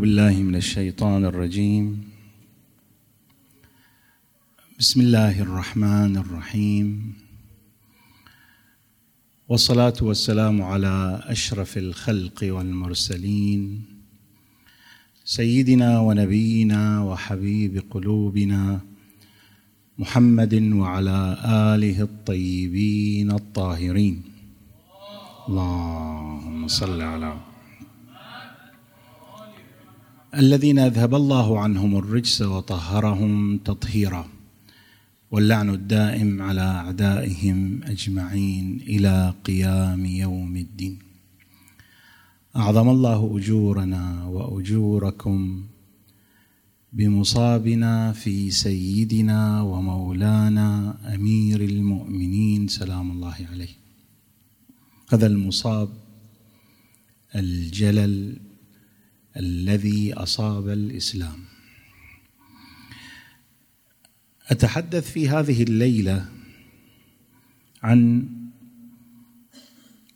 بالله من الشيطان الرجيم. بسم الله الرحمن الرحيم. والصلاة والسلام على أشرف الخلق والمرسلين. سيدنا ونبينا وحبيب قلوبنا محمد وعلى آله الطيبين الطاهرين. اللهم صل على الذين أذهب الله عنهم الرجس وطهرهم تطهيرا واللعن الدائم على أعدائهم أجمعين إلى قيام يوم الدين. أعظم الله أجورنا وأجوركم بمصابنا في سيدنا ومولانا أمير المؤمنين سلام الله عليه. هذا المصاب الجلل الذي أصاب الإسلام. أتحدث في هذه الليلة عن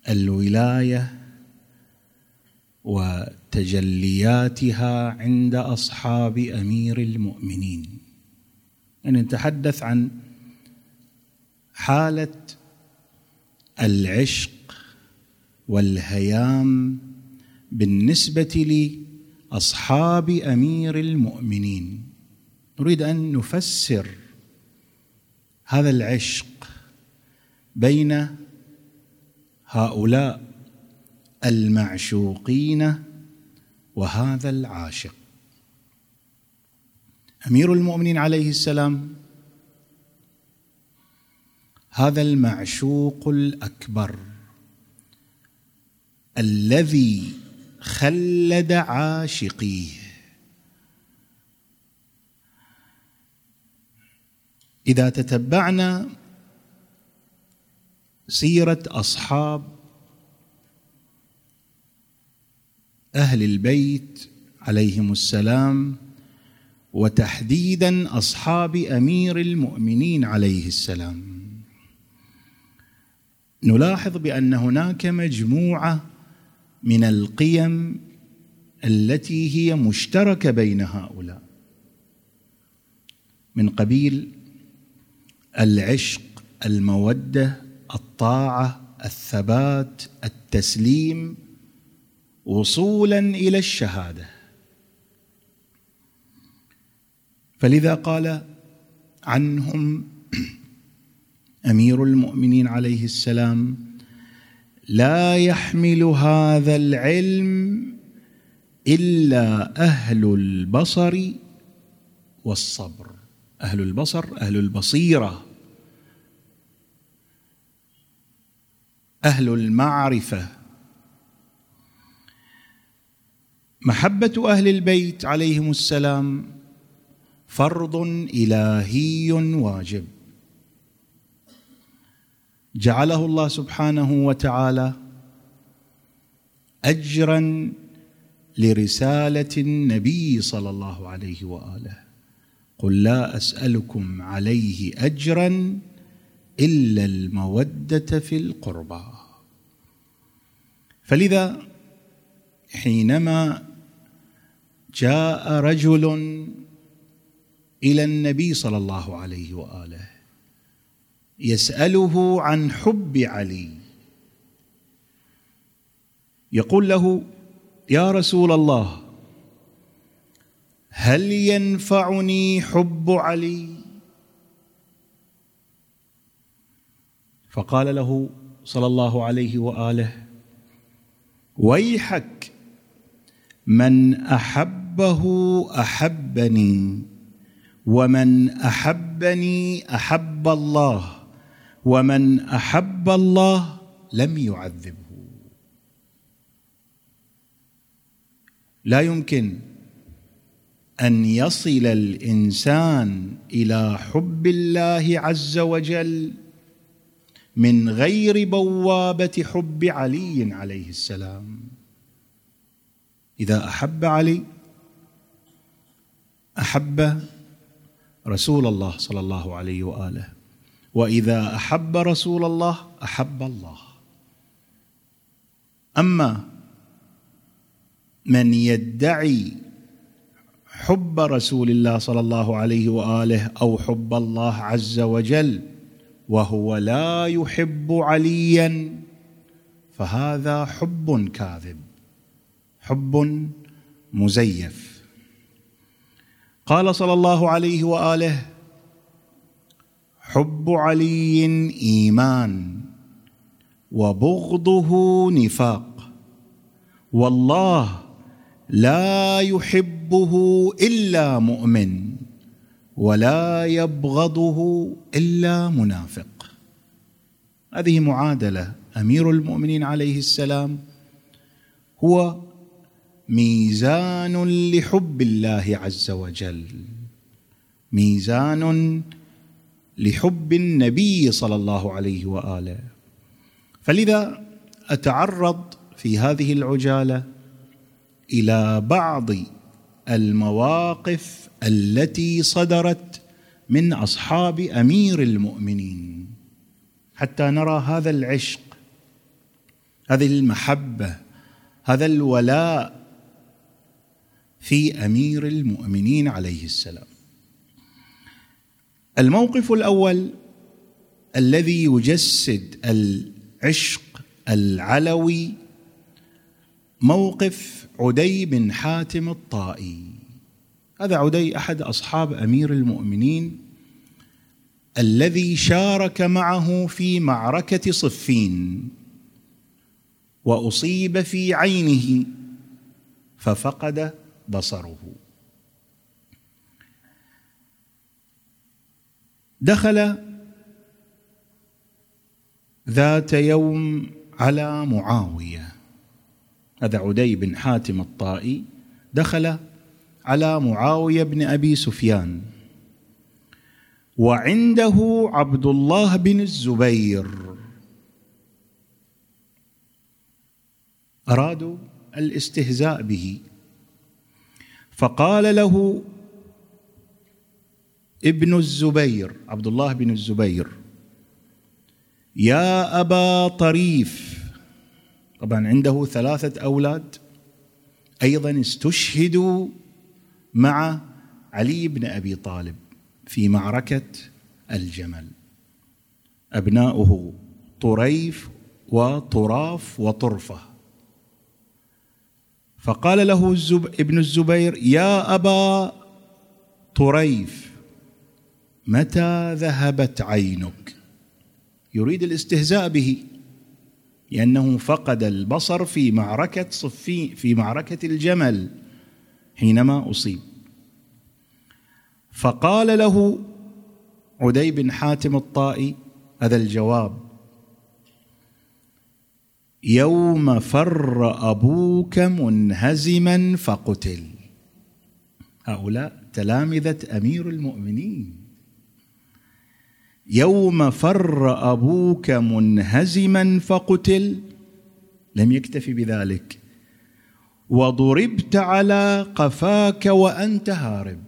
الولاية وتجلياتها عند أصحاب أمير المؤمنين. يعني نتحدث عن حالة العشق والهيام بالنسبة لاصحاب أمير المؤمنين. نريد أن نفسر هذا العشق بين هؤلاء المعشوقين وهذا العاشق. أمير المؤمنين عليه السلام هذا المعشوق الأكبر الذي خلد عاشقيه إذا تتبعنا سيرة أصحاب أهل البيت عليهم السلام وتحديدا أصحاب أمير المؤمنين عليه السلام. نلاحظ بأن هناك مجموعة من القيم التي هي مشتركة بين هؤلاء. من قبيل العشق المودة الطاعة الثبات التسليم وصولا إلى الشهادة. فلذا قال عنهم أمير المؤمنين عليه السلام لا يحمل هذا العلم إلا أهل البصر والصبر. أهل البصر أهل البصيرة. أهل المعرفة. محبة أهل البيت عليهم السلام فرض إلهي واجب. جعله الله سبحانه وتعالى اجرا لرسالة النبي صلى الله عليه وآله. قل لا أسألكم عليه اجرا إلا المودة في القربى. فلذا حينما جاء رجل إلى النبي صلى الله عليه وآله يسأله عن حب علي. يقول له يا رسول الله هل ينفعني حب علي؟ فقال له صلى الله عليه وآله ويحك من أحبه أحبني ومن أحبني أحب الله. ومن أحب الله لم يعذبه. لا يمكن أن يصل الإنسان إلى حب الله عز وجل من غير بوابة حب علي عليه السلام. إذا أحب علي أحب رسول الله صلى الله عليه وآله. وإذا أحب رسول الله أحب الله. أما من يدعي حب رسول الله صلى الله عليه وآله أو حب الله عز وجل وهو لا يحب عليا فهذا حب كاذب حب مزيف. قال صلى الله عليه وآله حب علي إيمان وبغضه نفاق والله لا يحبه إلا مؤمن ولا يبغضه إلا منافق. هذه معادلة أمير المؤمنين عليه السلام هو ميزان لحب الله عز وجل. ميزان لحب النبي صلى الله عليه وآله. فلذا أتعرض في هذه العجالة إلى بعض المواقف التي صدرت من أصحاب أمير المؤمنين. حتى نرى هذا العشق هذه المحبة هذا الولاء في أمير المؤمنين عليه السلام. الموقف الأول الذي يجسد العشق العلوي موقف عدي بن حاتم الطائي. هذا عدي أحد أصحاب أمير المؤمنين الذي شارك معه في معركة صفين وأصيب في عينه ففقد بصره. دخل ذات يوم على معاوية. هذا عدي بن حاتم الطائي دخل على معاوية بن أبي سفيان. وعنده عبد الله بن الزبير. أرادوا الاستهزاء به. فقال له ابن الزبير عبد الله بن الزبير. يا أبا طريف. طبعا عنده ثلاثة أولاد. أيضا استشهدوا مع علي بن أبي طالب في معركة الجمل. أبناؤه طريف وطراف وطرفة. فقال له الزب ابن الزبير يا أبا طريف. متى ذهبت عينك؟ يريد الاستهزاء به لأنه فقد البصر في معركة صفين في معركة الجمل حينما أصيب. فقال له عدي بن حاتم الطائي هذا الجواب يوم فر أبوك منهزما فقتل. هؤلاء تلامذة أمير المؤمنين. يوم فر أبوك منهزما فقتل. لم يكتف بذلك. وضربت على قفاك وأنت هارب.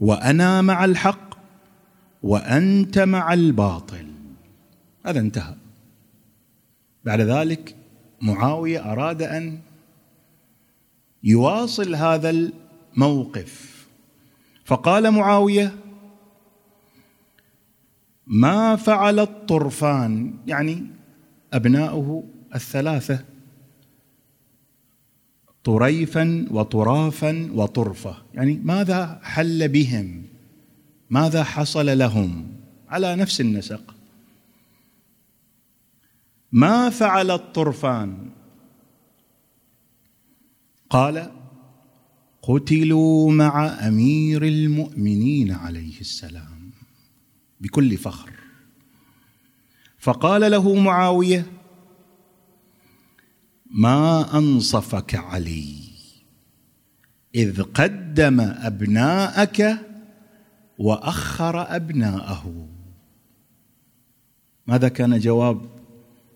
وأنا مع الحق وأنت مع الباطل. هذا انتهى. بعد ذلك معاوية أراد أن يواصل هذا الموقف. فقال معاوية ما فعل الطرفان؟ يعني أبناؤه الثلاثة طريفا وطرافا وطرفة. يعني ماذا حل بهم؟ ماذا حصل لهم؟ على نفس النسق. ما فعل الطرفان؟ قال قتلوا مع أمير المؤمنين عليه السلام بكل فخر. فقال له معاوية ما أنصفك علي إذ قدم أبناءك وأخر أبناءه. ماذا كان جواب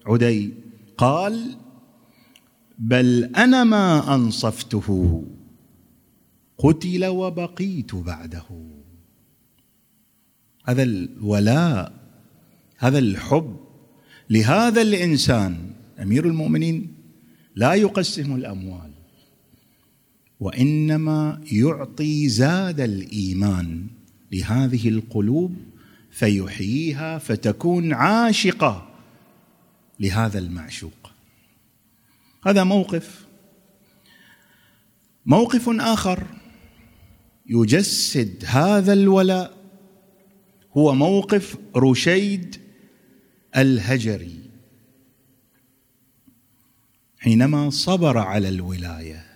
عدي؟ قال بل أنا ما أنصفته. قتل وبقيت بعده. هذا الولاء هذا الحب لهذا الإنسان أمير المؤمنين لا يقسم الأموال وإنما يعطي زاد الإيمان لهذه القلوب فيحييها فتكون عاشقة لهذا المعشوق. هذا موقف موقف آخر. يجسد هذا الولاء هو موقف رشيد الهجري. حينما صبر على الولاية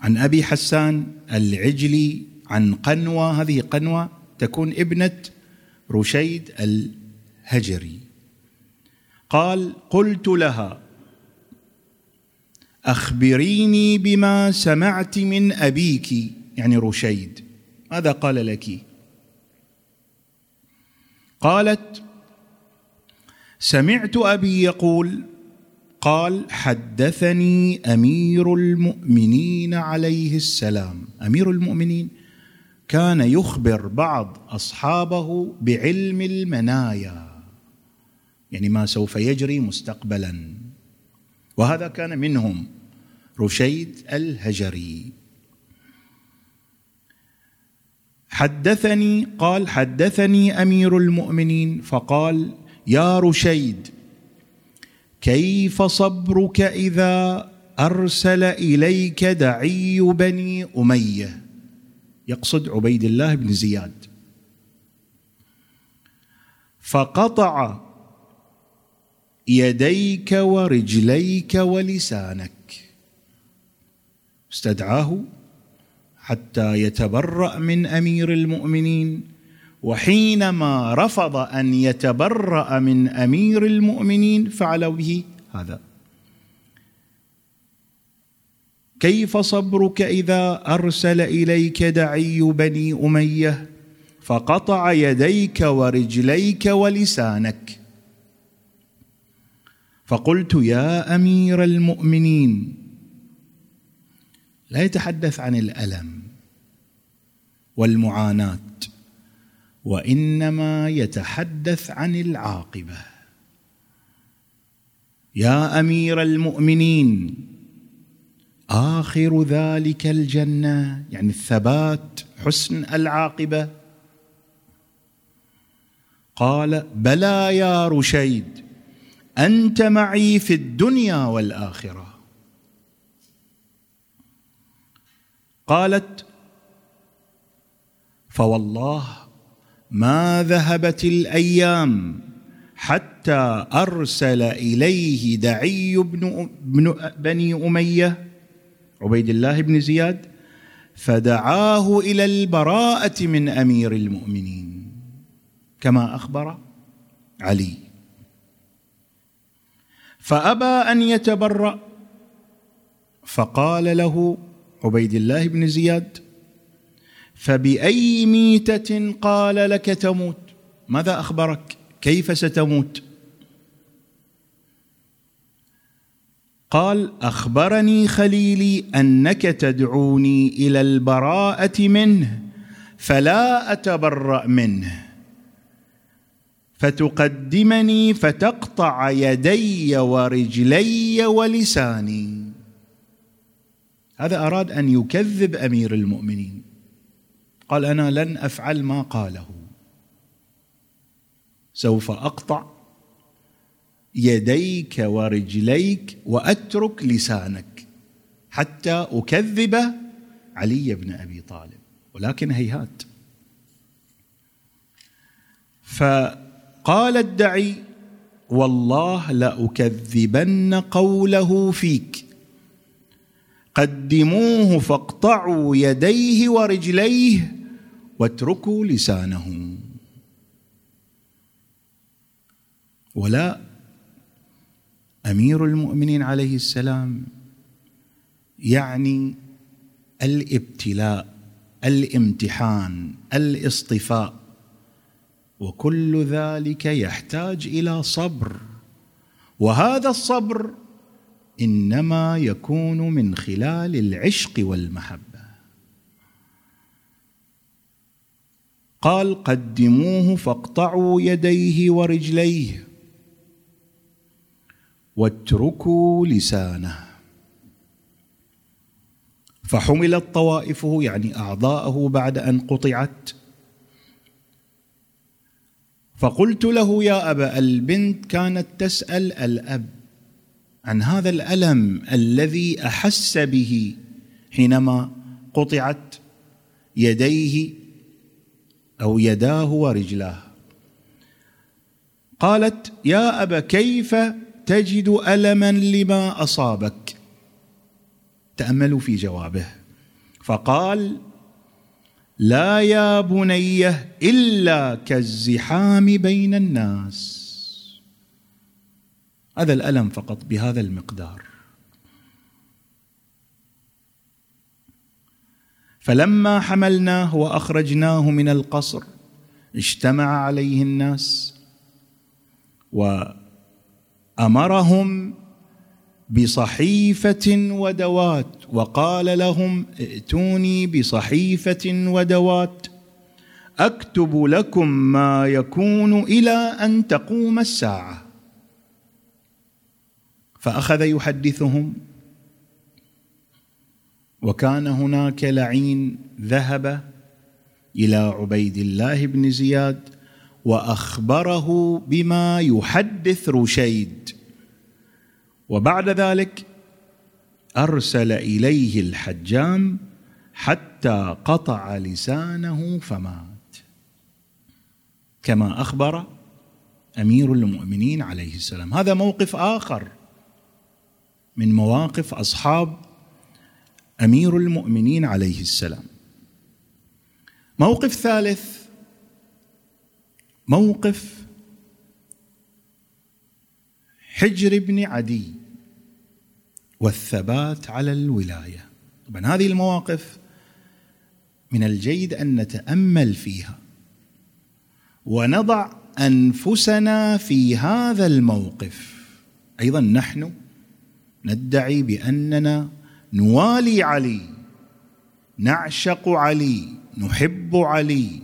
عن أبي حسان العجلي عن قنوة هذه قنوة تكون ابنة رشيد الهجري. قال قلت لها أخبريني بما سمعت من أبيك يعني رشيد. ماذا قال لك؟ قالت سمعت أبي يقول قال حدثني أمير المؤمنين عليه السلام. أمير المؤمنين كان يخبر بعض أصحابه بعلم المنايا يعني ما سوف يجري مستقبلا. وهذا كان منهم رشيد الهجري. حدثني قال حدثني أمير المؤمنين فقال يا رشيد كيف صبرك إذا أرسل إليك دعي بني أمية؟ يقصد عبيد الله بن زياد. فقطع يديك ورجليك ولسانك. استدعاه حتى يتبرأ من أمير المؤمنين وحينما رفض أن يتبرأ من أمير المؤمنين فعل به هذا. كيف صبرك إذا أرسل إليك دعي بني أمية؟ فقطع يديك ورجليك ولسانك. فقلت يا أمير المؤمنين لا يتحدث عن الألم والمعاناة وإنما يتحدث عن العاقبة. يا أمير المؤمنين آخر ذلك الجنة يعني الثبات حسن العاقبة. قال بلى يا رشيد أنت معي في الدنيا والآخرة. قالت فوالله ما ذهبت الأيام حتى أرسل إليه دعي بن, بن بني أمية عبيد الله بن زياد فدعاه إلى البراءة من أمير المؤمنين. كما أخبر علي. فأبى أن يتبرأ فقال له عبيد الله بن زياد فبأي ميتة قال لك تموت؟ ماذا أخبرك؟ كيف ستموت؟ قال أخبرني خليلي أنك تدعوني إلى البراءة منه فلا أتبرأ منه. فتقدمني فتقطع يدي ورجلي ولساني. هذا أراد أن يكذب أمير المؤمنين. قال أنا لن أفعل ما قاله. سوف أقطع يديك ورجليك وأترك لسانك حتى أكذب علي بن أبي طالب. ولكن هيهات. ف قال الدعي والله لأكذبن قوله فيك. قدموه فاقطعوا يديه ورجليه واتركوا لسانه. ولا أمير المؤمنين عليه السلام يعني الابتلاء الامتحان الاصطفاء وكل ذلك يحتاج إلى صبر. وهذا الصبر إنما يكون من خلال العشق والمحبة. قال قدموه فاقطعوا يديه ورجليه واتركوا لسانه. فحملت طوائفه يعني أعضاءه بعد أن قطعت. فقلت له يا أبا البنت كانت تسأل الأب عن هذا الألم الذي أحس به حينما قطعت يديه أو يداه ورجلاه. قالت يا أبا كيف تجد ألما لما أصابك؟ تاملوا في جوابه. فقال لا يا بني إلا كالزحام بين الناس. هذا الألم فقط بهذا المقدار. فلما حملناه وأخرجناه من القصر اجتمع عليه الناس وأمرهم بصحيفة ودوات. وقال لهم ائتوني بصحيفة ودوات. أكتب لكم ما يكون إلى أن تقوم الساعة. فأخذ يحدثهم. وكان هناك لعين ذهب إلى عبيد الله بن زياد وأخبره بما يحدث رشيد. وبعد ذلك أرسل إليه الحجام حتى قطع لسانه فمات. كما أخبر أمير المؤمنين عليه السلام. هذا موقف آخر من مواقف أصحاب أمير المؤمنين عليه السلام. موقف ثالث موقف حجر بن عدي والثبات على الولاية. طبعا هذه المواقف من الجيد أن نتأمل فيها ونضع أنفسنا في هذا الموقف. أيضا نحن ندعي بأننا نوالي علي نعشق علي نحب علي.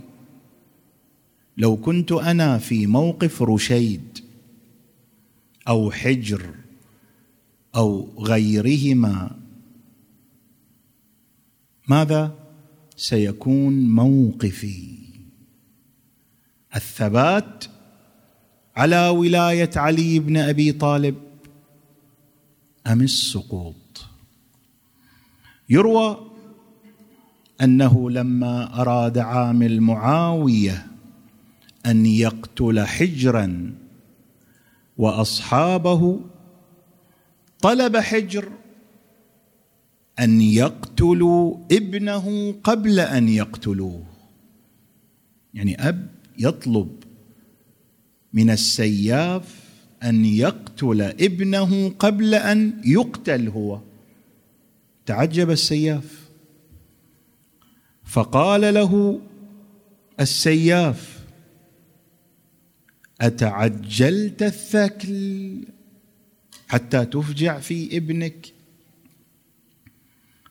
لو كنت أنا في موقف رشيد أو حجر أو غيرهما ماذا؟ سيكون موقفي. الثبات على ولاية علي بن أبي طالب أم السقوط؟ يروى أنه لما أراد عامل معاوية أن يقتل حجرا وأصحابه طلب حجر أن يقتلوا ابنه قبل أن يقتلوه. يعني أب يطلب من السياف أن يقتل ابنه قبل أن يقتل هو. تعجب السياف. فقال له السياف أتعجلت الثكل حتى تفجع في ابنك؟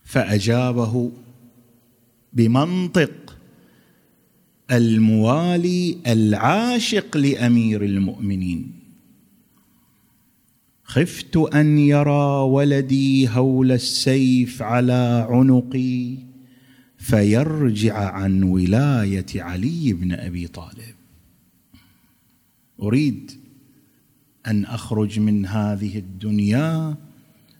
فأجابه بمنطق الموالي العاشق لأمير المؤمنين. خفت أن يرى ولدي هول السيف على عنقي فيرجع عن ولاية علي بن أبي طالب. أريد أن أخرج من هذه الدنيا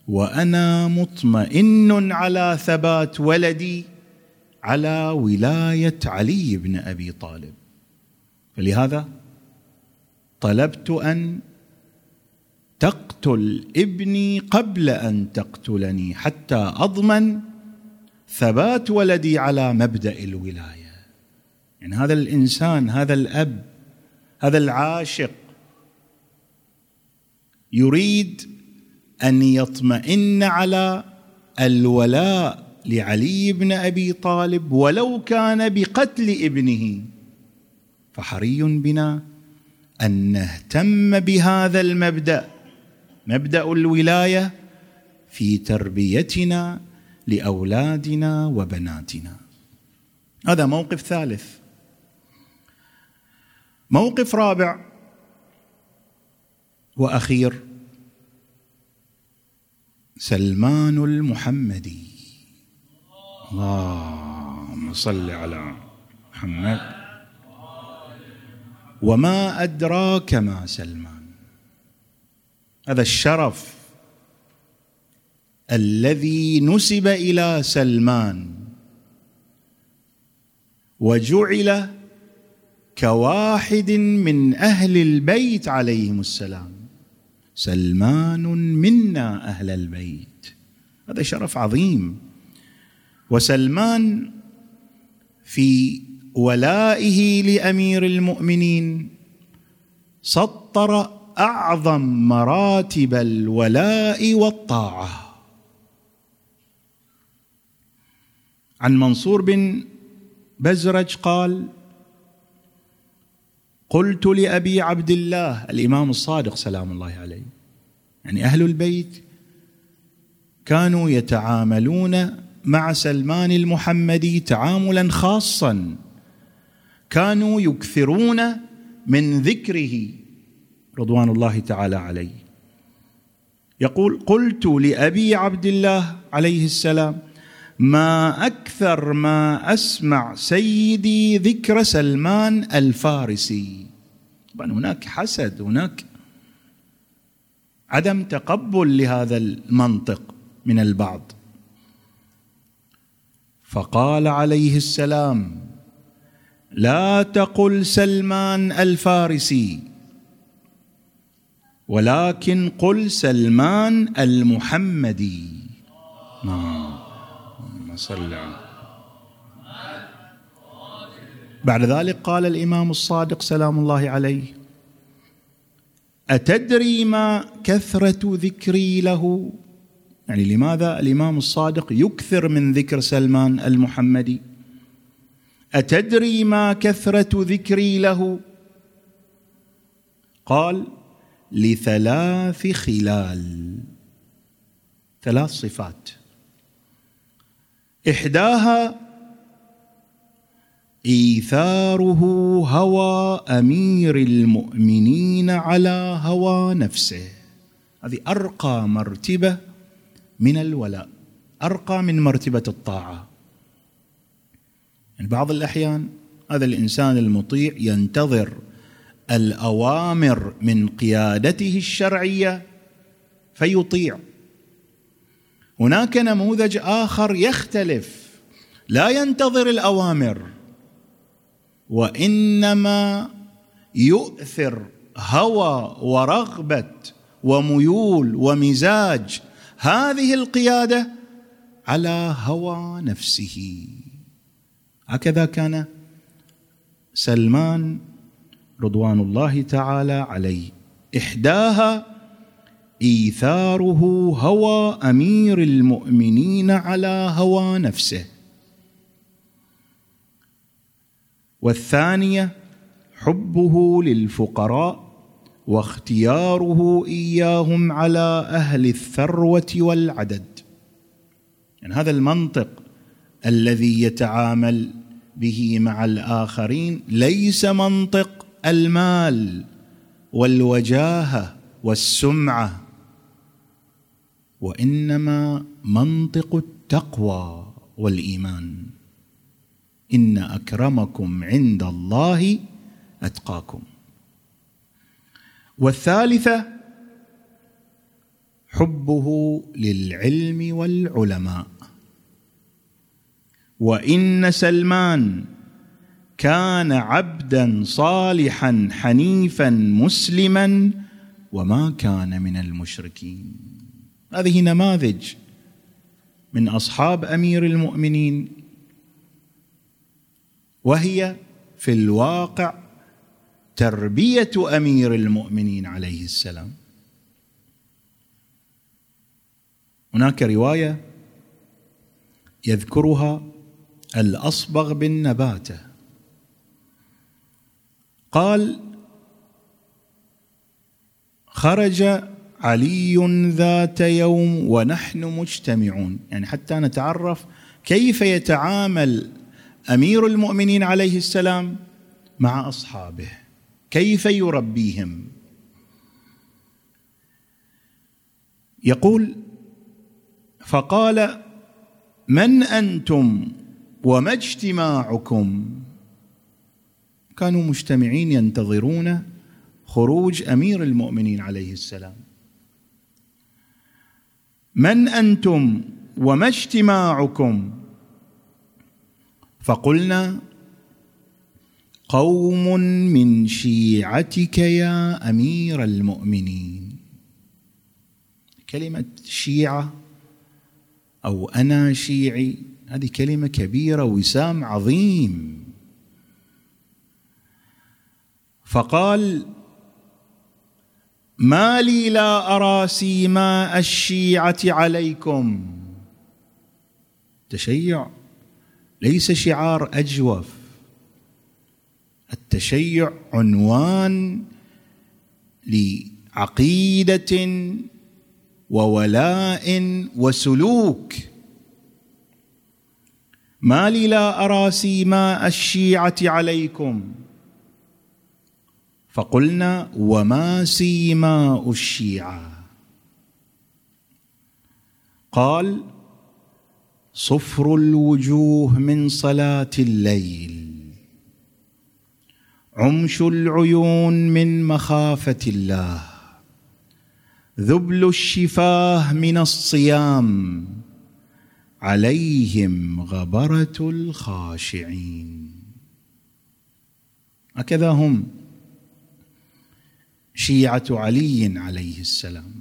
وأنا مطمئن على ثبات ولدي على ولاية علي بن أبي طالب. فلهذا طلبت أن تقتل ابني قبل أن تقتلني حتى أضمن ثبات ولدي على مبدأ الولاية. يعني هذا الإنسان هذا الأب هذا العاشق يريد أن يطمئن على الولاء لعلي بن أبي طالب ولو كان بقتل ابنه. فحري بنا أن نهتم بهذا المبدأ مبدأ الولاية في تربيتنا لأولادنا وبناتنا. هذا موقف ثالث. موقف رابع. وأخير. سلمان المحمدي. اللهم صل على محمد. وما أدراك ما سلمان. هذا الشرف الذي نسب إلى سلمان. وجعل كواحد من أهل البيت عليهم السلام. سلمان منا أهل البيت. هذا شرف عظيم. وسلمان في ولائه لأمير المؤمنين سطر أعظم مراتب الولاء والطاعة. عن منصور بن بزرج قال قلت لأبي عبد الله الإمام الصادق سلام الله عليه يعني أهل البيت كانوا يتعاملون مع سلمان المحمدي تعاملا خاصا كانوا يكثرون من ذكره رضوان الله تعالى عليه. يقول قلت لأبي عبد الله عليه السلام ما أكثر ما أسمع سيدي ذكر سلمان الفارسي. طبعا هناك حسد هناك عدم تقبل لهذا المنطق من البعض. فقال عليه السلام لا تقل سلمان الفارسي ولكن قل سلمان المحمدي. صل بعد ذلك قال الإمام الصادق سلام الله عليه أتدري ما كثرة ذكري له؟ يعني لماذا الإمام الصادق يكثر من ذكر سلمان المحمدي؟ أتدري ما كثرة ذكري له؟ قال لثلاث خلال ثلاث صفات. إحداها إيثاره هوى أمير المؤمنين على هوى نفسه. هذه أرقى مرتبة من الولاء أرقى من مرتبة الطاعة. يعني بعض الأحيان هذا الإنسان المطيع ينتظر الأوامر من قيادته الشرعية فيطيع. هناك نموذج آخر يختلف. لا ينتظر الأوامر وإنما يؤثر هوى ورغبة وميول ومزاج. هذه القيادة على هوى نفسه. هكذا كان سلمان رضوان الله تعالى عليه. إحداها إيثاره هوى أمير المؤمنين على هوى نفسه. والثانية حبه للفقراء واختياره إياهم على أهل الثروة والعدد. يعني هذا المنطق الذي يتعامل به مع الآخرين ليس منطق المال والوجاهة والسمعة. وإنما منطق التقوى والإيمان. إن أكرمكم عند الله أتقاكم. والثالثة حبه للعلم والعلماء. وإن سلمان كان عبدا صالحا حنيفا مسلما وما كان من المشركين. هذه نماذج من أصحاب أمير المؤمنين وهي في الواقع تربية أمير المؤمنين عليه السلام. هناك رواية يذكرها الأصبغ بن نباتة. قال خرج علي ذات يوم ونحن مجتمعون. يعني حتى نتعرف كيف يتعامل أمير المؤمنين عليه السلام مع أصحابه. كيف يربيهم. يقول فقال من أنتم وما اجتماعكم؟ كانوا مجتمعين ينتظرون خروج أمير المؤمنين عليه السلام. من أنتم وما اجتماعكم؟ فقلنا قوم من شيعتك يا أمير المؤمنين. كلمة شيعة أو أنا شيعي هذه كلمة كبيرة وسام عظيم. فقال ما لي لا أرى سيماء الشيعة عليكم. تشيع ليس شعار أجوف. التشيع عنوان لعقيدة وولاء وسلوك. ما لي لا أرى سيماء الشيعة عليكم. فقلنا وما سيماء الشيعة. قال صفر الوجوه من صلاة الليل عمش العيون من مخافة الله ذبل الشفاه من الصيام عليهم غبرة الخاشعين. هكذا هم. شيعة علي عليه السلام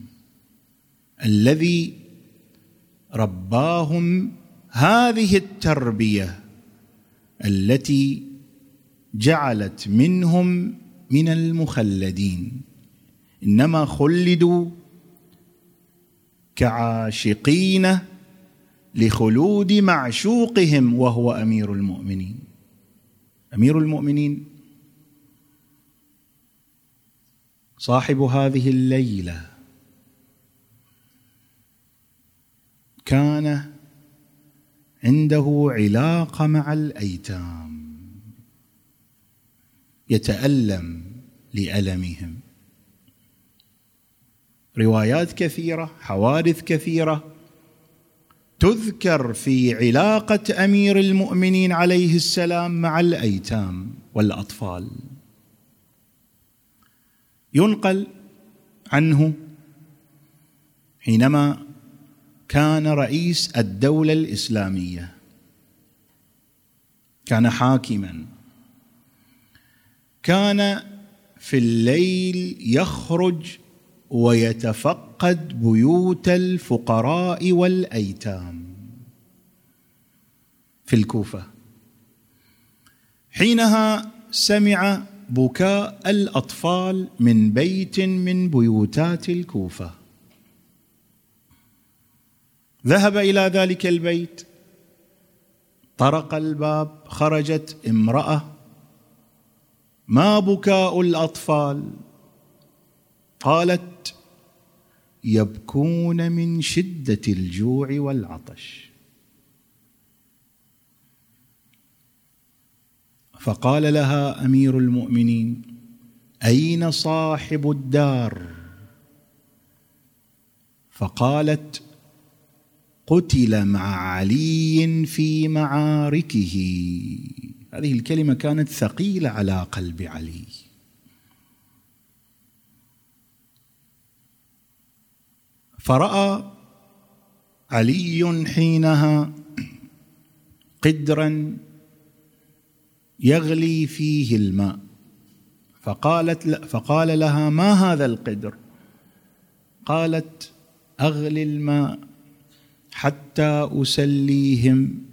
الذي رباهم هذه التربية التي جعلت منهم من المخلدين. إنما خلدوا كعاشقين لخلود معشوقهم وهو أمير المؤمنين. أمير المؤمنين صاحب هذه الليلة. كان عنده علاقه مع الأيتام. يتألم لألمهم. روايات كثيرة حوادث كثيرة تذكر في علاقة أمير المؤمنين عليه السلام مع الأيتام والأطفال. ينقل عنه حينما كان رئيس الدولة الإسلامية. كان حاكما. كان في الليل يخرج ويتفقد بيوت الفقراء والأيتام في الكوفة. حينها سمع بكاء الأطفال من بيت من بيوتات الكوفة. ذهب إلى ذلك البيت طرق الباب خرجت امرأة. ما بكاء الأطفال؟ قالت يبكون من شدة الجوع والعطش. فقال لها أمير المؤمنين أين صاحب الدار؟ فقالت قتل مع علي في معاركه. هذه الكلمة كانت ثقيلة على قلب علي. فرأى علي حينها قدرا يغلي فيه الماء. فقالت فقال لها ما هذا القدر؟ قالت أغلي الماء حتى أسليهم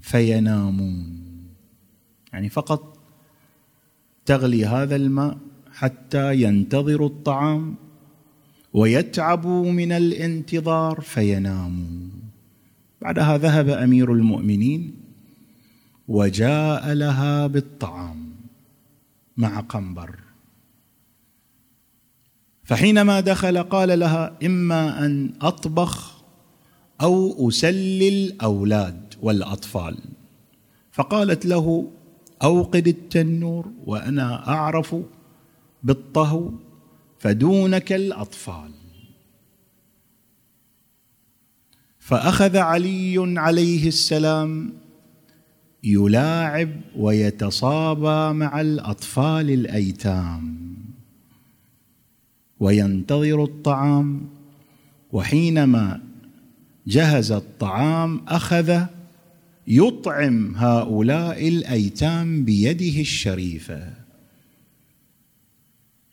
فينامون. يعني فقط تغلي هذا الماء حتى ينتظروا الطعام ويتعبوا من الانتظار فيناموا بعدها ذهب أمير المؤمنين وجاء لها بالطعام مع قنبر. فحينما دخل قال لها إما أن أطبخ أو أسلي الأولاد والأطفال. فقالت له أوقد التنور وأنا أعرف بالطهو فدونك الأطفال. فأخذ علي عليه السلام يلاعب ويتصابى مع الأطفال الأيتام وينتظر الطعام وحينما جهز الطعام أخذ يطعم هؤلاء الأيتام بيده الشريفة.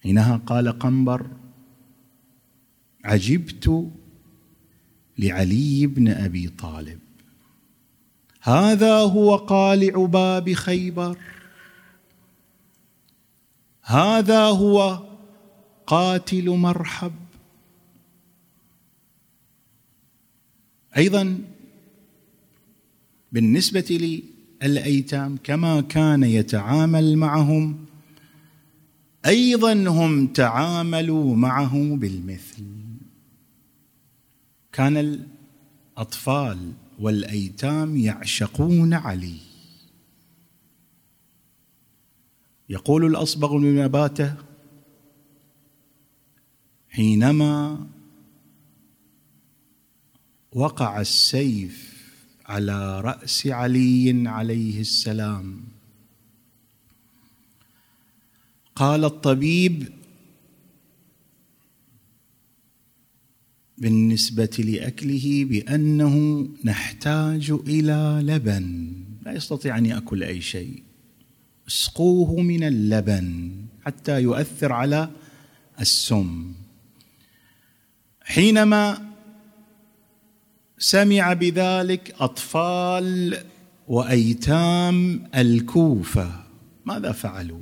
حينها قال قنبر عجبت لعلي بن أبي طالب. هذا هو قالع باب خيبر. هذا هو قاتل مرحب. أيضا بالنسبة للأيتام كما كان يتعامل معهم أيضا هم تعاملوا معه بالمثل. كان الأطفال والأيتام يعشقون علي. يقول الأصبغ بن نباته حينما وقع السيف على رأس علي عليه السلام قال الطبيب بالنسبة لأكله بأنه نحتاج إلى لبن. لا يستطيع أن يأكل أي شيء. اسقوه من اللبن حتى يؤثر على السم. حينما سمع بذلك أطفال وأيتام الكوفة ماذا فعلوا؟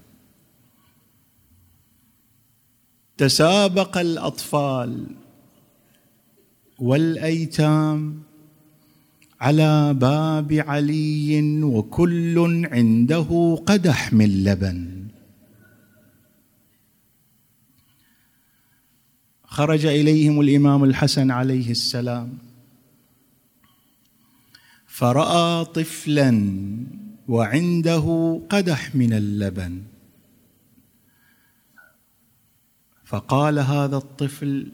تسابق الأطفال والأيتام على باب علي وكل عنده قدح من لبن. خرج إليهم الإمام الحسن عليه السلام فرأى طفلا وعنده قدح من اللبن. فقال هذا الطفل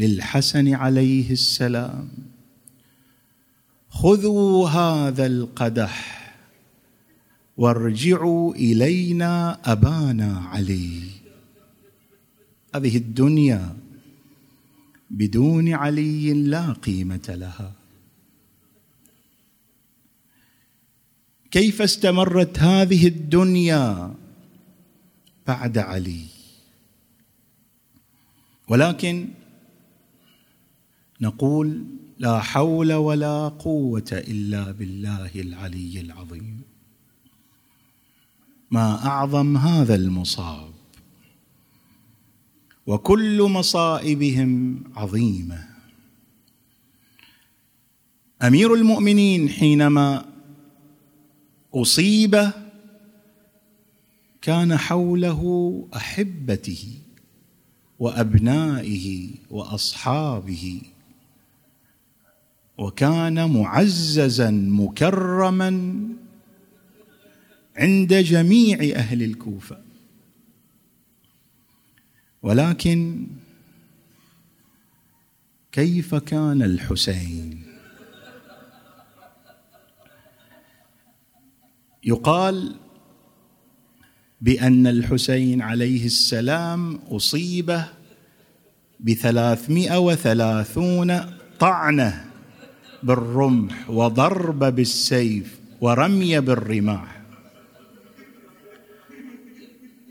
للحسن عليه السلام. خذوا هذا القدح وارجعوا إلينا أبانا علي. هذه الدنيا بدون علي لا قيمة لها. كيف استمرت هذه الدنيا بعد علي؟ ولكن نقول لا حول ولا قوة إلا بالله العلي العظيم. ما أعظم هذا المصاب وكل مصائبهم عظيمة. أمير المؤمنين حينما أصيب كان حوله أحبته وأبنائه وأصحابه وكان معززا مكرما عند جميع أهل الكوفة. ولكن كيف كان الحسين؟ يقال بأن الحسين عليه السلام أصيب بثلاثمائة وثلاثون طعنة. بالرمح وضرب بالسيف ورمي بالرماح.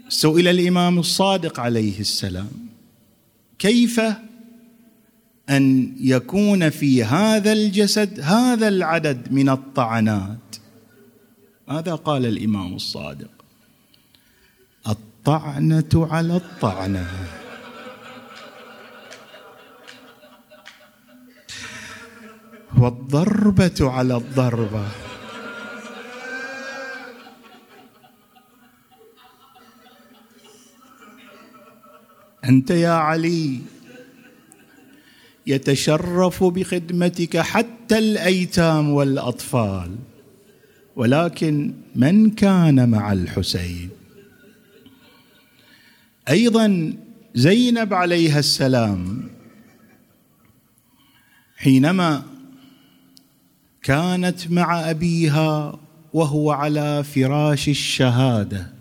سئل الإمام الصادق عليه السلام كيف أن يكون في هذا الجسد هذا العدد من الطعنات؟ ماذا قال الإمام الصادق الطعنة على الطعنة. والضربة على الضربة. أنت يا علي يتشرف بخدمتك حتى الأيتام والأطفال ولكن من كان مع الحسين؟ أيضا زينب عليها السلام حينما كانت مع أبيها وهو على فراش الشهادة.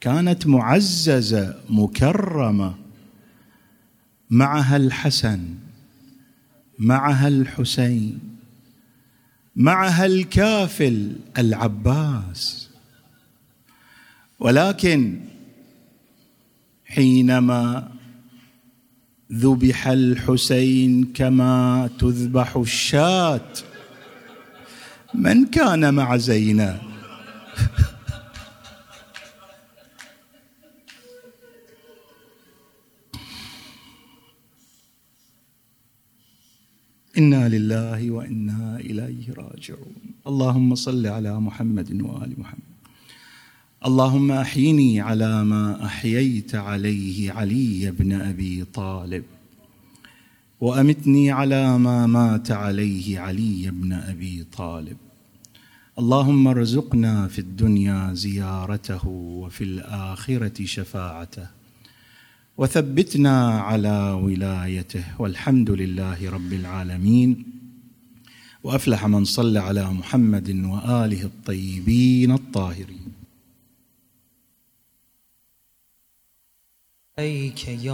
كانت معززة مكرمة. معها الحسن معها الحسين معها الكافل العباس. ولكن حينما ذبح الحسين كما تذبح الشاة من كان مع زينب إنا لله وإنا إليه راجعون. اللهم صل على محمد وآل محمد. اللهم أحيني على ما أحييت عليه علي بن أبي طالب. وأمتني على ما مات عليه علي بن أبي طالب. اللهم ارزقنا في الدنيا زيارته وفي الآخرة شفاعته. وثبتنا على ولايته. والحمد لله رب العالمين. وأفلح من صلى على محمد وآله الطيبين الطاهرين. عليك يا